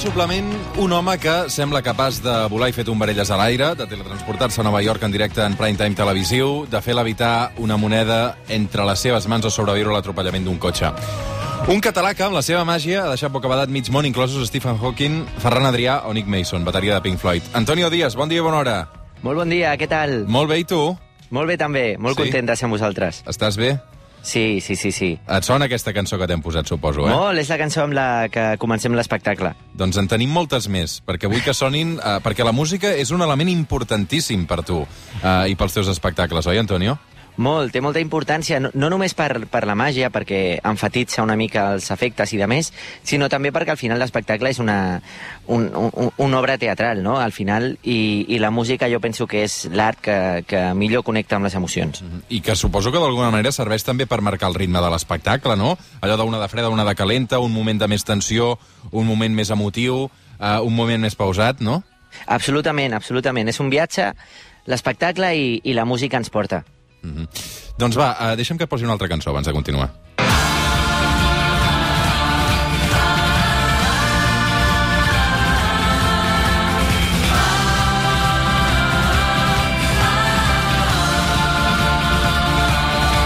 suplement un home que sembla capaç de volar i fer tombarelles a l'aire, de teletransportar-se a Nova York en directe en prime time televisiu, de fer levitar una moneda entre les seves mans o sobreviure a l'atropellament d'un cotxe. Un català que, amb la seva màgia, ha deixat bocabadat mig món, inclosos Stephen Hawking, Ferran Adrià o Nick Mason, bateria de Pink Floyd. Antonio Díaz, bon dia i bona hora. Molt bon dia, què tal? Molt bé, i tu? Molt bé també, molt Sí? content de ser amb vosaltres. Estàs bé? Sí, sí, sí, sí. Et sona aquesta cançó que t'hem posat, suposo, eh? Molt, és la cançó amb la que comencem l'espectacle. Doncs en tenim moltes més, perquè vull que sonin... Eh, perquè la música és un element importantíssim per tu eh, i pels teus espectacles, oi, Antonio? Molt, té molta importància, no, no només per, per la màgia, perquè enfatitza una mica els efectes i de més, sinó també perquè al final l'espectacle és una, un, un, una obra teatral, no?, al final, i, i la música jo penso que és l'art que, que millor connecta amb les emocions. I que suposo que d'alguna manera serveix també per marcar el ritme de l'espectacle, no? Allò d'una de freda, una de calenta, un moment de més tensió, un moment més emotiu, eh, un moment més pausat, no? Absolutament, absolutament. És un viatge, l'espectacle i, i la música ens porta. Mm -hmm. Doncs va, eh, deixa'm que posi una altra cançó abans de continuar.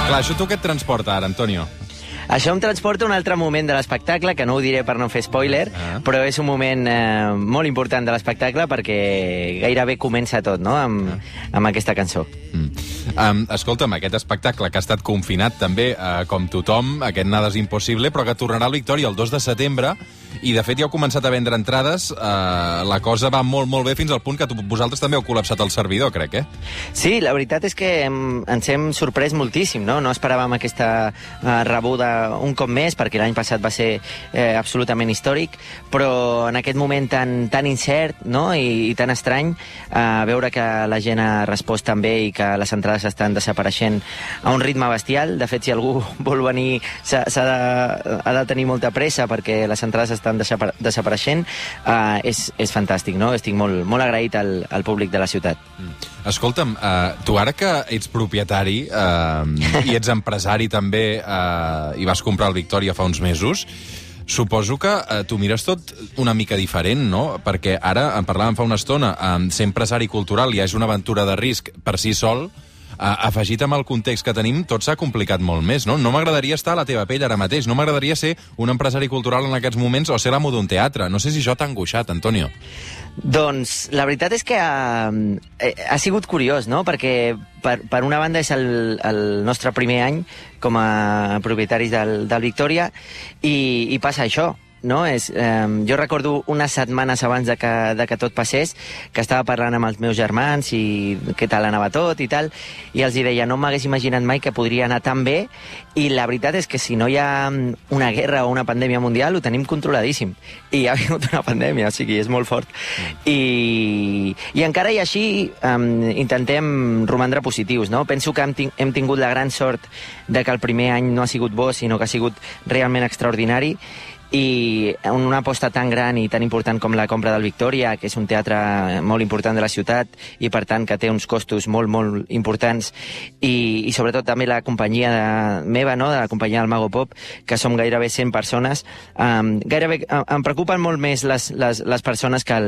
Clar, això tu què et transporta ara, Antonio? Això em transporta a un altre moment de l'espectacle, que no ho diré per no fer spoiler, Ah. però és un moment eh, molt important de l'espectacle perquè gairebé comença tot, no?, amb, amb aquesta cançó. Mm. Um, escolta'm, aquest espectacle que ha estat confinat també, uh, com tothom, aquest Nada és impossible, però que tornarà al Victòria el 2 de setembre, i de fet ja heu començat a vendre entrades, uh, la cosa va molt, molt bé fins al punt que tu, vosaltres també heu col·lapsat el servidor, crec, eh? Sí, la veritat és que hem, ens hem sorprès moltíssim, no? No esperàvem aquesta eh, rebuda un cop més, perquè l'any passat va ser eh, absolutament històric, però en aquest moment tan, tan incert no? I, i tan estrany, eh, veure que la gent ha respost tan bé i que les entrades estan desapareixent a un ritme bestial. De fet, si algú vol venir, s'ha de, ha de tenir molta pressa perquè les entrades estan desapar desapareixent. Eh, és, és fantàstic, no? Estic molt, molt agraït al, al públic de la ciutat. Escolta'm, uh, tu ara que ets propietari uh, i ets empresari també uh, i vas comprar el Victòria fa uns mesos, suposo que uh, tu mires tot una mica diferent, no? Perquè ara, en parlàvem fa una estona, um, ser empresari cultural ja és una aventura de risc per si sol, Uh, afegit amb el context que tenim, tot s'ha complicat molt més, no? No m'agradaria estar a la teva pell ara mateix, no m'agradaria ser un empresari cultural en aquests moments o ser l'amo d'un teatre. No sé si això t'ha angoixat, Antonio. Doncs la veritat és que ha, ha sigut curiós, no? Perquè per, per una banda és el, el nostre primer any com a propietaris del, del Victòria i, i passa això, no? És, eh, jo recordo unes setmanes abans de que, de que tot passés que estava parlant amb els meus germans i què tal anava tot i tal, i els hi deia, no m'hagués imaginat mai que podria anar tan bé i la veritat és que si no hi ha una guerra o una pandèmia mundial ho tenim controladíssim i ha vingut una pandèmia, o sigui, és molt fort i, i encara i així um, intentem romandre positius, no? Penso que hem, hem tingut la gran sort de que el primer any no ha sigut bo, sinó que ha sigut realment extraordinari i una aposta tan gran i tan important com la compra del Victòria, que és un teatre molt important de la ciutat i per tant que té uns costos molt, molt importants i, i sobretot també la companyia de, meva, no? de la companyia del Mago Pop, que som gairebé 100 persones, um, gairebé em, em preocupen molt més les, les, les persones que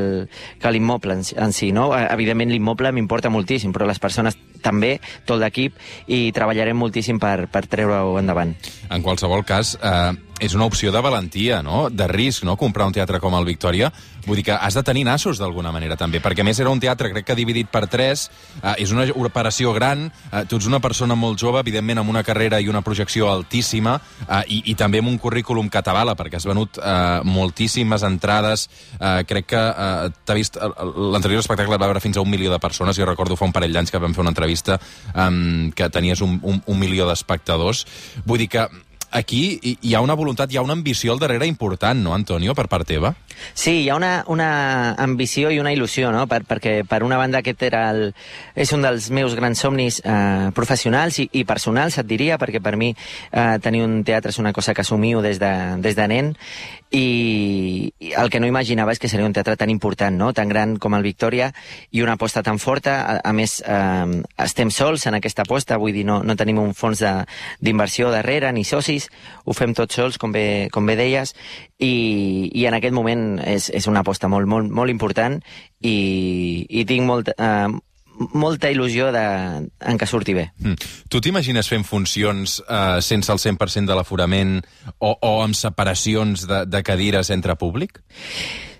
l'immoble en, en si. No? Evidentment l'immoble m'importa moltíssim, però les persones també, tot l'equip, i treballarem moltíssim per, per treure-ho endavant. En qualsevol cas, eh, és una opció de valentia, no? de risc, no? comprar un teatre com el Victòria. Vull dir que has de tenir nassos d'alguna manera, també, perquè més era un teatre, crec que dividit per tres, eh, és una operació gran, eh, tu ets una persona molt jove, evidentment amb una carrera i una projecció altíssima, eh, i, i també amb un currículum que t'avala, perquè has venut eh, moltíssimes entrades, eh, crec que eh, t'ha vist, l'anterior espectacle va veure fins a un milió de persones, jo recordo fa un parell d'anys que vam fer una entrevista eh, que tenies un, un, un milió d'espectadors, vull dir que aquí hi ha una voluntat, hi ha una ambició al darrere important, no, Antonio, per part teva? Sí, hi ha una, una ambició i una il·lusió, no? Per, perquè per una banda aquest era el, és un dels meus grans somnis eh, professionals i, i personals, et diria, perquè per mi eh, tenir un teatre és una cosa que assumio des de, des de nen i, i el que no imaginava és que seria un teatre tan important, no? tan gran com el Victòria i una aposta tan forta. A, a més, eh, estem sols en aquesta aposta, vull dir, no, no tenim un fons d'inversió darrere ni socis ho fem tots sols, com bé, com bé deies, i, i en aquest moment és, és una aposta molt, molt, molt important i, i tinc molt, eh, molta il·lusió de, en que surti bé. Mm. Tu t'imagines fent funcions eh, sense el 100% de l'aforament o, o amb separacions de, de cadires entre públic?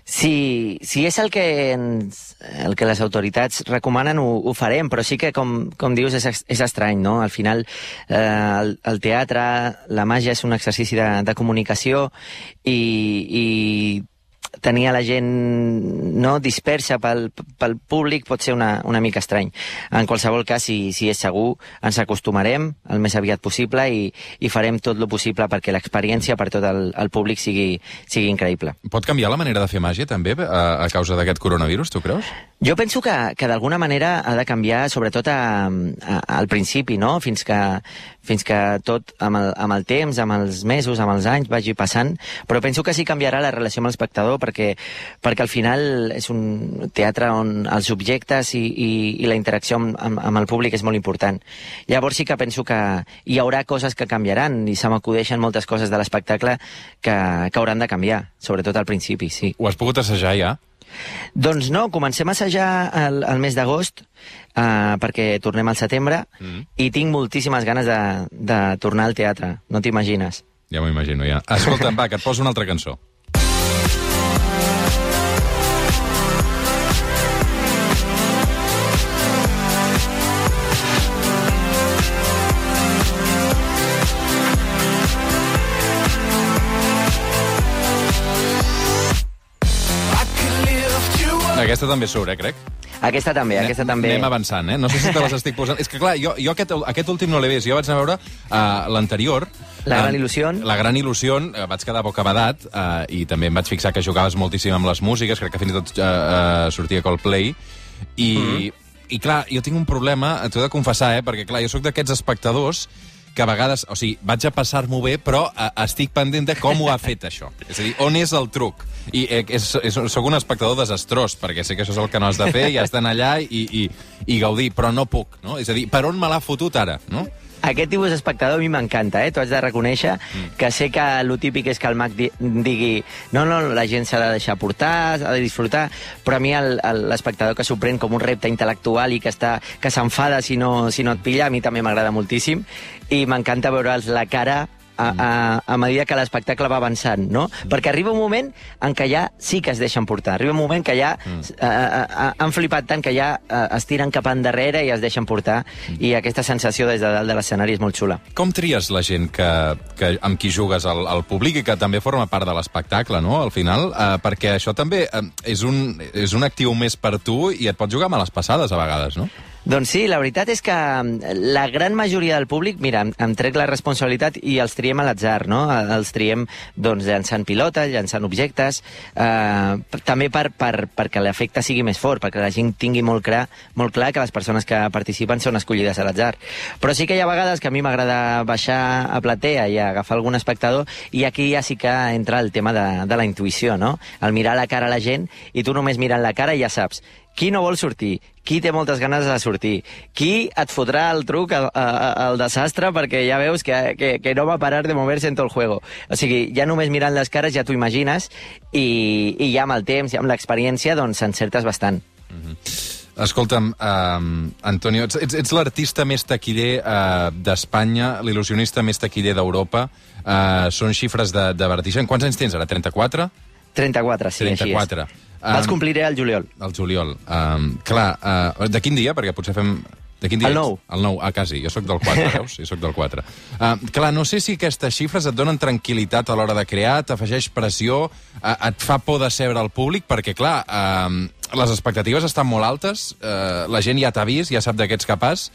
Si, si és el que, ens, el que les autoritats recomanen, ho, ho farem, però sí que, com, com dius, és, és estrany, no? Al final, eh, el, el teatre, la màgia és un exercici de, de comunicació i, i tenir a la gent no dispersa pel, pel públic pot ser una, una mica estrany. En qualsevol cas, si, si és segur, ens acostumarem el més aviat possible i, i farem tot el possible perquè l'experiència per tot el, el públic sigui, sigui increïble. Pot canviar la manera de fer màgia, també, a, a causa d'aquest coronavirus, tu creus? Jo penso que, que d'alguna manera ha de canviar, sobretot a, a, al principi, no? Fins que, fins que tot, amb el, amb el temps, amb els mesos, amb els anys, vagi passant. Però penso que sí canviarà la relació amb l'espectador, perquè, perquè al final és un teatre on els objectes i, i, i la interacció amb, amb, amb el públic és molt important. Llavors sí que penso que hi haurà coses que canviaran, i se m'acudeixen moltes coses de l'espectacle que, que hauran de canviar, sobretot al principi, sí. Ho has pogut assajar ja? Doncs no, comencem a assajar el, el mes d'agost uh, perquè tornem al setembre mm. i tinc moltíssimes ganes de, de tornar al teatre, no t'imagines. Ja m'ho imagino, ja. Escolta'm, va, que et poso una altra cançó. Aquesta també surt, eh, crec? Aquesta també, aquesta també. Anem avançant, eh? No sé si te les estic posant. És que, clar, jo, jo aquest, aquest últim no l'he vist. Jo vaig anar a veure uh, l'anterior. La gran il·lusió. La gran il·lusió. Uh, vaig quedar bocabadat uh, i també em vaig fixar que jugaves moltíssim amb les músiques. Crec que fins i tot uh, uh, sortia Coldplay. I, mm -hmm. I, clar, jo tinc un problema, t'ho he de confessar, eh? Perquè, clar, jo sóc d'aquests espectadors que a vegades, o sigui, vaig a passar-m'ho bé, però uh, estic pendent de com ho ha fet, això. És a dir, on és el truc? I eh, és, és, sóc un espectador desastrós, perquè sé que això és el que no has de fer, i has d'anar allà i, i, i gaudir, però no puc, no? És a dir, per on me l'ha fotut ara, no? Aquest tipus d'espectador a mi m'encanta, eh? T'ho haig de reconèixer, mm. que sé que el típic és que el Mac di digui no, no, la gent s'ha de deixar portar, ha de disfrutar, però a mi l'espectador que s'ho pren com un repte intel·lectual i que està que s'enfada si, no, si no et pilla, a mi també m'agrada moltíssim, i m'encanta veure'ls la cara a, a, a medida que l'espectacle va avançant, no? Mm. Perquè arriba un moment en què ja sí que es deixen portar. Arriba un moment que ja mm. uh, uh, han flipat tant que ja es tiren cap endarrere i es deixen portar. Mm. I aquesta sensació des de dalt de l'escenari és molt xula. Com tries la gent que, que, amb qui jugues al, al públic i que també forma part de l'espectacle, no?, al final? Uh, perquè això també uh, és, un, és un actiu més per tu i et pot jugar males passades a vegades, no? Doncs sí, la veritat és que mm, la gran majoria del públic, mira, em, trec la responsabilitat i els triem a l'atzar, no? Els triem doncs, llançant pilotes, llançant objectes, eh, també per, per, perquè l'efecte sigui més fort, perquè la gent tingui molt clar, molt clar que les persones que participen són escollides a l'atzar. Però sí que hi ha vegades que a mi m'agrada baixar a platea i agafar algun espectador i aquí ja sí que entra el tema de, de la intuïció, no? El mirar la cara a la gent i tu només mirant la cara ja saps qui no vol sortir, qui té moltes ganes de sortir, qui et fotrà el truc al, desastre perquè ja veus que, que, que no va parar de mover-se en tot el juego. O sigui, ja només mirant les cares ja t'ho imagines i, i ja amb el temps i amb l'experiència doncs encertes bastant. Mm -hmm. Escolta'm, uh, Antonio, ets, ets, ets l'artista més taquiller uh, d'Espanya, l'il·lusionista més taquiller d'Europa. Uh, són xifres de, de vertigen. Quants anys tens ara? 34? 34, sí, 34. així és. Um, Els compliré al juliol. Al juliol. Um, clar, uh, de quin dia? Perquè potser fem... De quin dia el 9. El 9, ah, quasi. Jo sóc del 4, veus? Jo sóc del 4. Uh, clar, no sé si aquestes xifres et donen tranquil·litat a l'hora de crear, t'afegeix pressió, uh, et fa por de sebre al públic, perquè, clar, uh, les expectatives estan molt altes, uh, la gent ja t'ha vist, ja sap de què ets capaç,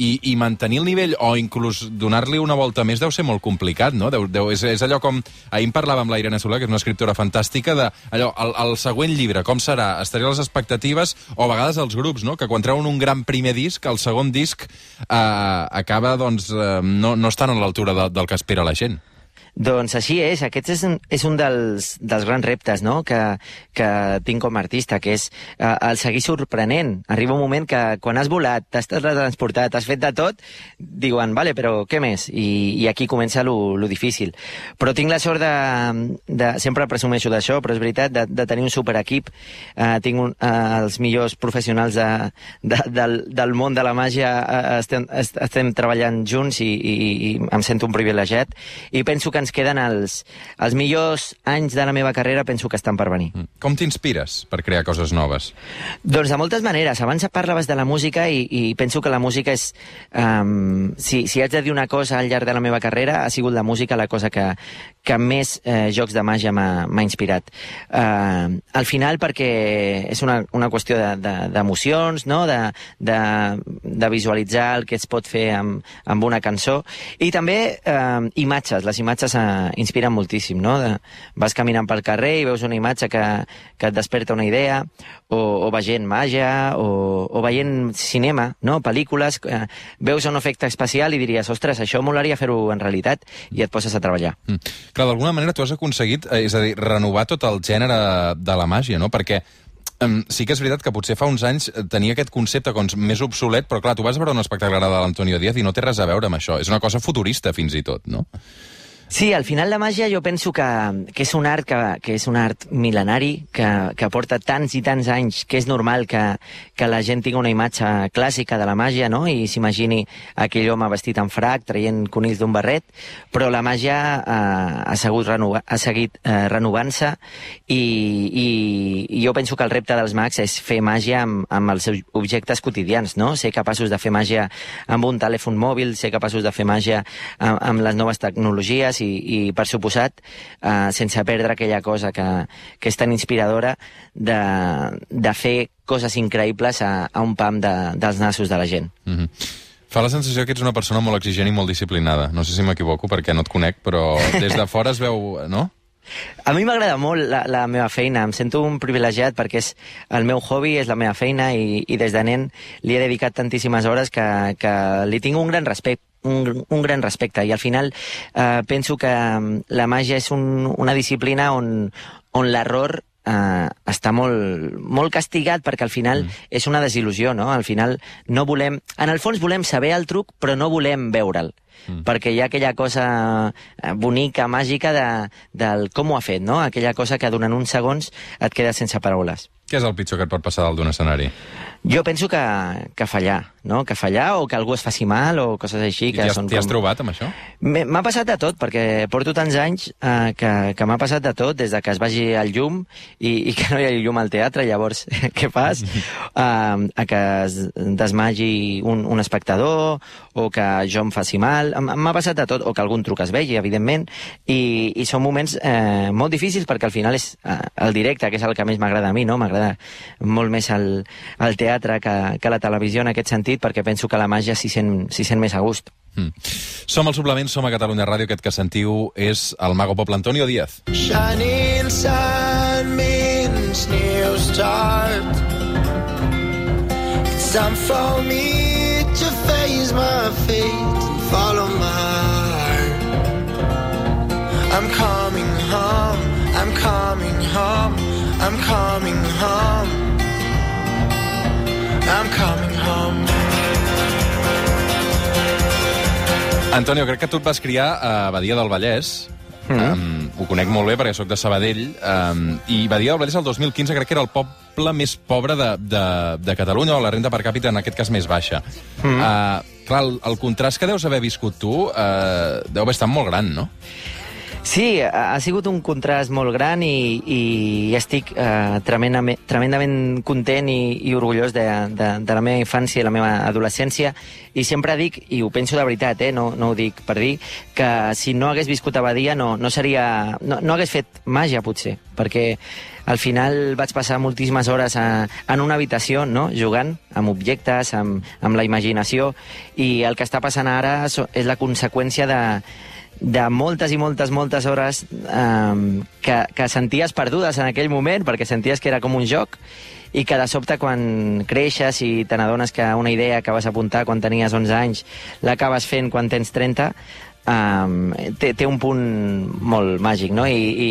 i, i mantenir el nivell o inclús donar-li una volta més deu ser molt complicat, no? Deu, deu, és, és allò com... Ahir en parlàvem amb la Irene Soler, que és una escriptora fantàstica, de allò, el, el següent llibre, com serà? Estaré a les expectatives, o a vegades els grups, no? Que quan treuen un gran primer disc, el segon disc eh, acaba, doncs, eh, no, no estan a l'altura de, del que espera la gent. Doncs així és, aquest és un, és un dels, dels grans reptes no? que, que tinc com a artista, que és uh, el seguir sorprenent. Arriba un moment que quan has volat, t'has transportat, has fet de tot, diuen, vale, però què més? I, i aquí comença lo, lo difícil. Però tinc la sort de... de sempre presumeixo d'això, però és veritat, de, de tenir un superequip. Uh, tinc un, uh, els millors professionals de, de, del, del món de la màgia, uh, estem, estem treballant junts i, i, i em sento un privilegiat. I penso que ens queden els, els millors anys de la meva carrera, penso que estan per venir. Mm. Com t'inspires per crear coses noves? Doncs de moltes maneres. Abans parlaves de la música i, i penso que la música és... Um, si, si haig de dir una cosa al llarg de la meva carrera, ha sigut la música la cosa que, que més eh, jocs de màgia m'ha inspirat. Uh, al final perquè és una, una qüestió d'emocions, de, de, no? de, de, de visualitzar el que es pot fer amb, amb una cançó i també uh, imatges. Les imatges uh, inspiren moltíssim. No? De, vas caminant pel carrer i veus una imatge que, que et desperta una idea o, o veient màgia o, o veient cinema, no? pel·lícules, uh, veus un efecte especial i diries, ostres, això molaria fer-ho en realitat i et poses a treballar. Mm. Clar, d'alguna manera tu has aconseguit, eh, és a dir, renovar tot el gènere de la màgia, no? Perquè sí que és veritat que potser fa uns anys eh, tenia aquest concepte com més obsolet, però clar, tu vas veure un espectacle de l'Antonio Díaz i no té res a veure amb això. És una cosa futurista, fins i tot, no? Sí, al final la màgia jo penso que, que és un art que, que és un art mil·lenari, que, que porta tants i tants anys, que és normal que, que la gent tingui una imatge clàssica de la màgia, no? I s'imagini aquell home vestit en frac, traient conills d'un barret, però la màgia eh, ha, segut renova, ha seguit eh, renovant-se i, i, i jo penso que el repte dels mags és fer màgia amb, amb els seus objectes quotidians, no? Ser capaços de fer màgia amb un telèfon mòbil, ser capaços de fer màgia amb, amb les noves tecnologies i, i per suposat, eh, sense perdre aquella cosa que, que és tan inspiradora de, de fer coses increïbles a, a un pam de, dels nassos de la gent. Mm -hmm. Fa la sensació que ets una persona molt exigent i molt disciplinada. No sé si m'equivoco perquè no et conec, però des de fora es veu... no? A mi m'agrada molt la, la meva feina, em sento un privilegiat perquè és el meu hobby, és la meva feina i, i des de nen li he dedicat tantíssimes hores que, que li tinc un gran respecte un, un gran respecte i al final eh, penso que mm, la màgia és un, una disciplina on, on l'error eh, està molt, molt castigat perquè al final mm. és una desil·lusió, no? Al final no volem... En el fons volem saber el truc, però no volem veure'l. Mm. perquè hi ha aquella cosa eh, bonica, màgica de, del com ho ha fet, no? Aquella cosa que durant uns segons et queda sense paraules. Què és el pitjor que et pot passar dalt d'un escenari? Jo penso que, que fallar, no? Que fallar o que algú es faci mal o coses així. I que t'hi has com... trobat amb això? M'ha passat de tot, perquè porto tants anys eh, que, que m'ha passat de tot, des de que es vagi el llum i, i que no hi ha llum al teatre, llavors què fas? Uh, a que es desmagi un, un espectador o que jo em faci mal. M'ha passat de tot, o que algun truc es vegi, evidentment, i, i són moments eh, molt difícils perquè al final és eh, el directe, que és el que més m'agrada a mi, no? M'agrada molt més el, el teatre teatre que, que la televisió en aquest sentit, perquè penso que la màgia s'hi sent, sent més a gust. Mm. Som al Suplement, som a Catalunya Ràdio, aquest que sentiu és el Mago Poble Antonio Díaz. Shining sun means new start It's time for me to face my fate and follow my heart I'm coming Antonio, crec que tu et vas criar a Badia del Vallès. Mm -hmm. um, ho conec molt bé perquè sóc de Sabadell. Um, I Badia del Vallès el 2015 crec que era el poble més pobre de, de, de Catalunya, o la renda per càpita en aquest cas més baixa. Mm -hmm. uh, clar, el, el contrast que deus haver viscut tu uh, deu haver estat molt gran, no? Sí, ha, sigut un contrast molt gran i, i estic eh, tremendament, tremendament content i, i orgullós de, de, de la meva infància i la meva adolescència i sempre dic, i ho penso de veritat, eh, no, no ho dic per dir, que si no hagués viscut a Badia no, no, seria, no, no hagués fet màgia potser, perquè al final vaig passar moltíssimes hores a, en una habitació, no?, jugant amb objectes, amb, amb la imaginació, i el que està passant ara és la conseqüència de, de moltes i moltes, moltes hores eh, que, que senties perdudes en aquell moment, perquè senties que era com un joc, i que de sobte quan creixes i te n'adones que una idea que vas apuntar quan tenies 11 anys l'acabes fent quan tens 30, um, té, té un punt molt màgic, no? I, i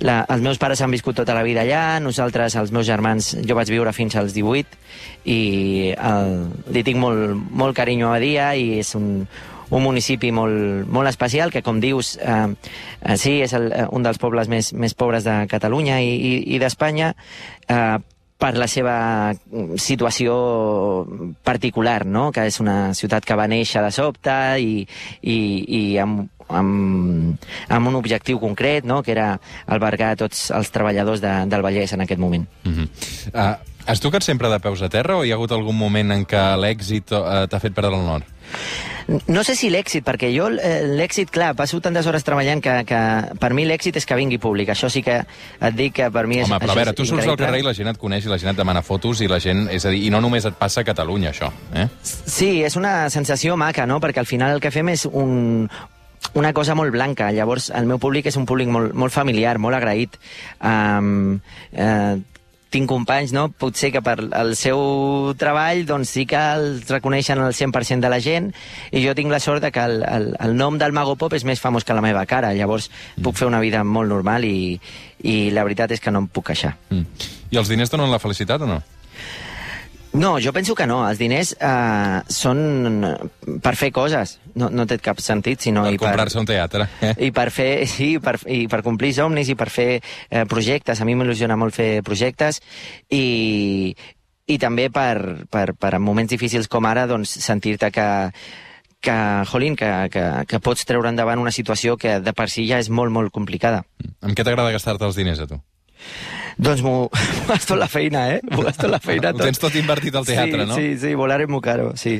la, els meus pares han viscut tota la vida allà, nosaltres, els meus germans, jo vaig viure fins als 18 i el, li tinc molt, molt carinyo a dia i és un, un municipi molt, molt especial, que com dius, eh, eh, sí, és el, un dels pobles més, més pobres de Catalunya i, i, i d'Espanya, eh, per la seva situació particular, no? que és una ciutat que va néixer de sobte i, i, i amb, amb, amb un objectiu concret, no? que era albergar tots els treballadors de, del Vallès en aquest moment. Uh -huh. uh, has tocat sempre de peus a terra o hi ha hagut algun moment en què l'èxit uh, t'ha fet perdre el nord? No sé si l'èxit, perquè jo eh, l'èxit, clar, passo tantes hores treballant que, que per mi l'èxit és que vingui públic. Això sí que et dic que per mi és Home, però a veure, tu surts al carrer i la gent et coneix i la gent et demana fotos i la gent... És a dir, i no només et passa a Catalunya, això, eh? Sí, és una sensació maca, no?, perquè al final el que fem és un, una cosa molt blanca. Llavors, el meu públic és un públic molt, molt familiar, molt agraït. Um, uh, tinc companys, no? Potser que per el seu treball doncs sí que els reconeixen el 100% de la gent i jo tinc la sort de que el, el, el nom del Mago Pop és més famós que la meva cara. Llavors puc fer una vida molt normal i, i la veritat és que no em puc queixar. Mm. I els diners donen la felicitat o no? No, jo penso que no. Els diners eh, són per fer coses. No, no té cap sentit, sinó... Per comprar-se un teatre. Eh? I per fer, sí, per, i per complir somnis i per fer eh, projectes. A mi m'il·lusiona molt fer projectes i, i també per, per, per en moments difícils com ara doncs, sentir-te que, que, jolín, que, que, que pots treure endavant una situació que de per si ja és molt, molt complicada. Amb què t'agrada gastar-te els diners, a tu? Doncs m'ho gasto la feina, eh? M'ho gasto la feina Ho tens tot invertit al teatre, sí, no? Sí, sí, volar es muy caro, sí.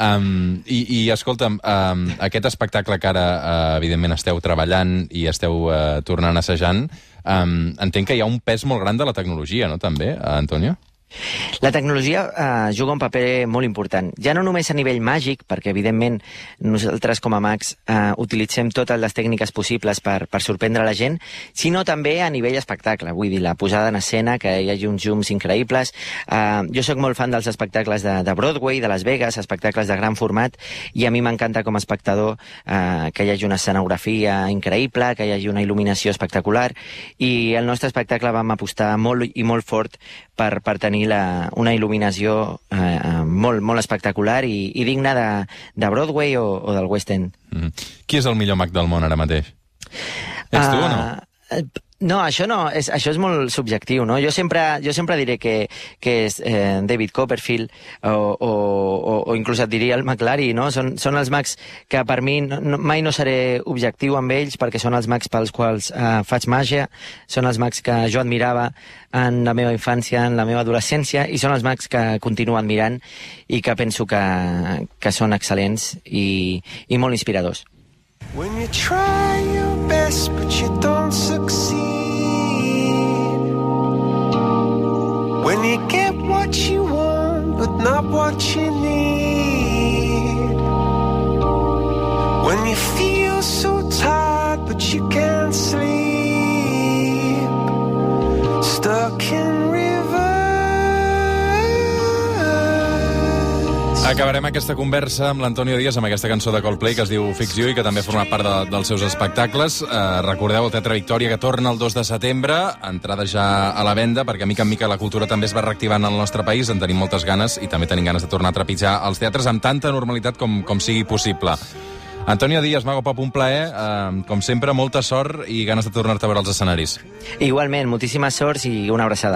Um, i, I, escolta'm, um, aquest espectacle que ara, uh, evidentment, esteu treballant i esteu uh, tornant assajant, um, entenc que hi ha un pes molt gran de la tecnologia, no, també, Antonio? La tecnologia eh, juga un paper molt important. Ja no només a nivell màgic, perquè evidentment nosaltres com a mags eh, utilitzem totes les tècniques possibles per, per sorprendre la gent, sinó també a nivell espectacle. Vull dir, la posada en escena, que hi hagi uns zooms increïbles. Eh, jo sóc molt fan dels espectacles de, de Broadway, de Las Vegas, espectacles de gran format, i a mi m'encanta com a espectador eh, que hi hagi una escenografia increïble, que hi hagi una il·luminació espectacular, i el nostre espectacle vam apostar molt i molt fort per, per tenir la, una il·luminació eh, molt, molt espectacular i, i digna de, de Broadway o, o del West End. Mm -hmm. Qui és el millor mag del món ara mateix? Ets tu uh, o no? No, això no, és, això és molt subjectiu, no? Jo sempre, jo sempre diré que, que és eh, David Copperfield o, o, o, o inclús et diria el McLary, no? Són, són els mags que per mi no, no, mai no seré objectiu amb ells perquè són els mags pels quals eh, faig màgia, són els mags que jo admirava en la meva infància, en la meva adolescència, i són els mags que continuo admirant i que penso que, que són excel·lents i, i molt inspiradors. When you try your best but you don't succeed Get what you want but not what you need Acabarem aquesta conversa amb l'Antonio Díaz amb aquesta cançó de Coldplay que es diu Fix You i que també forma part de, dels seus espectacles. Eh, recordeu el Teatre Victòria que torna el 2 de setembre, entrada ja a la venda, perquè mica en mica la cultura també es va reactivant al nostre país, en tenim moltes ganes i també tenim ganes de tornar a trepitjar els teatres amb tanta normalitat com, com sigui possible. Antonio Díaz, Mago Pop, un plaer. Eh, com sempre, molta sort i ganes de tornar-te a veure als escenaris. Igualment, moltíssimes sorts i una abraçada.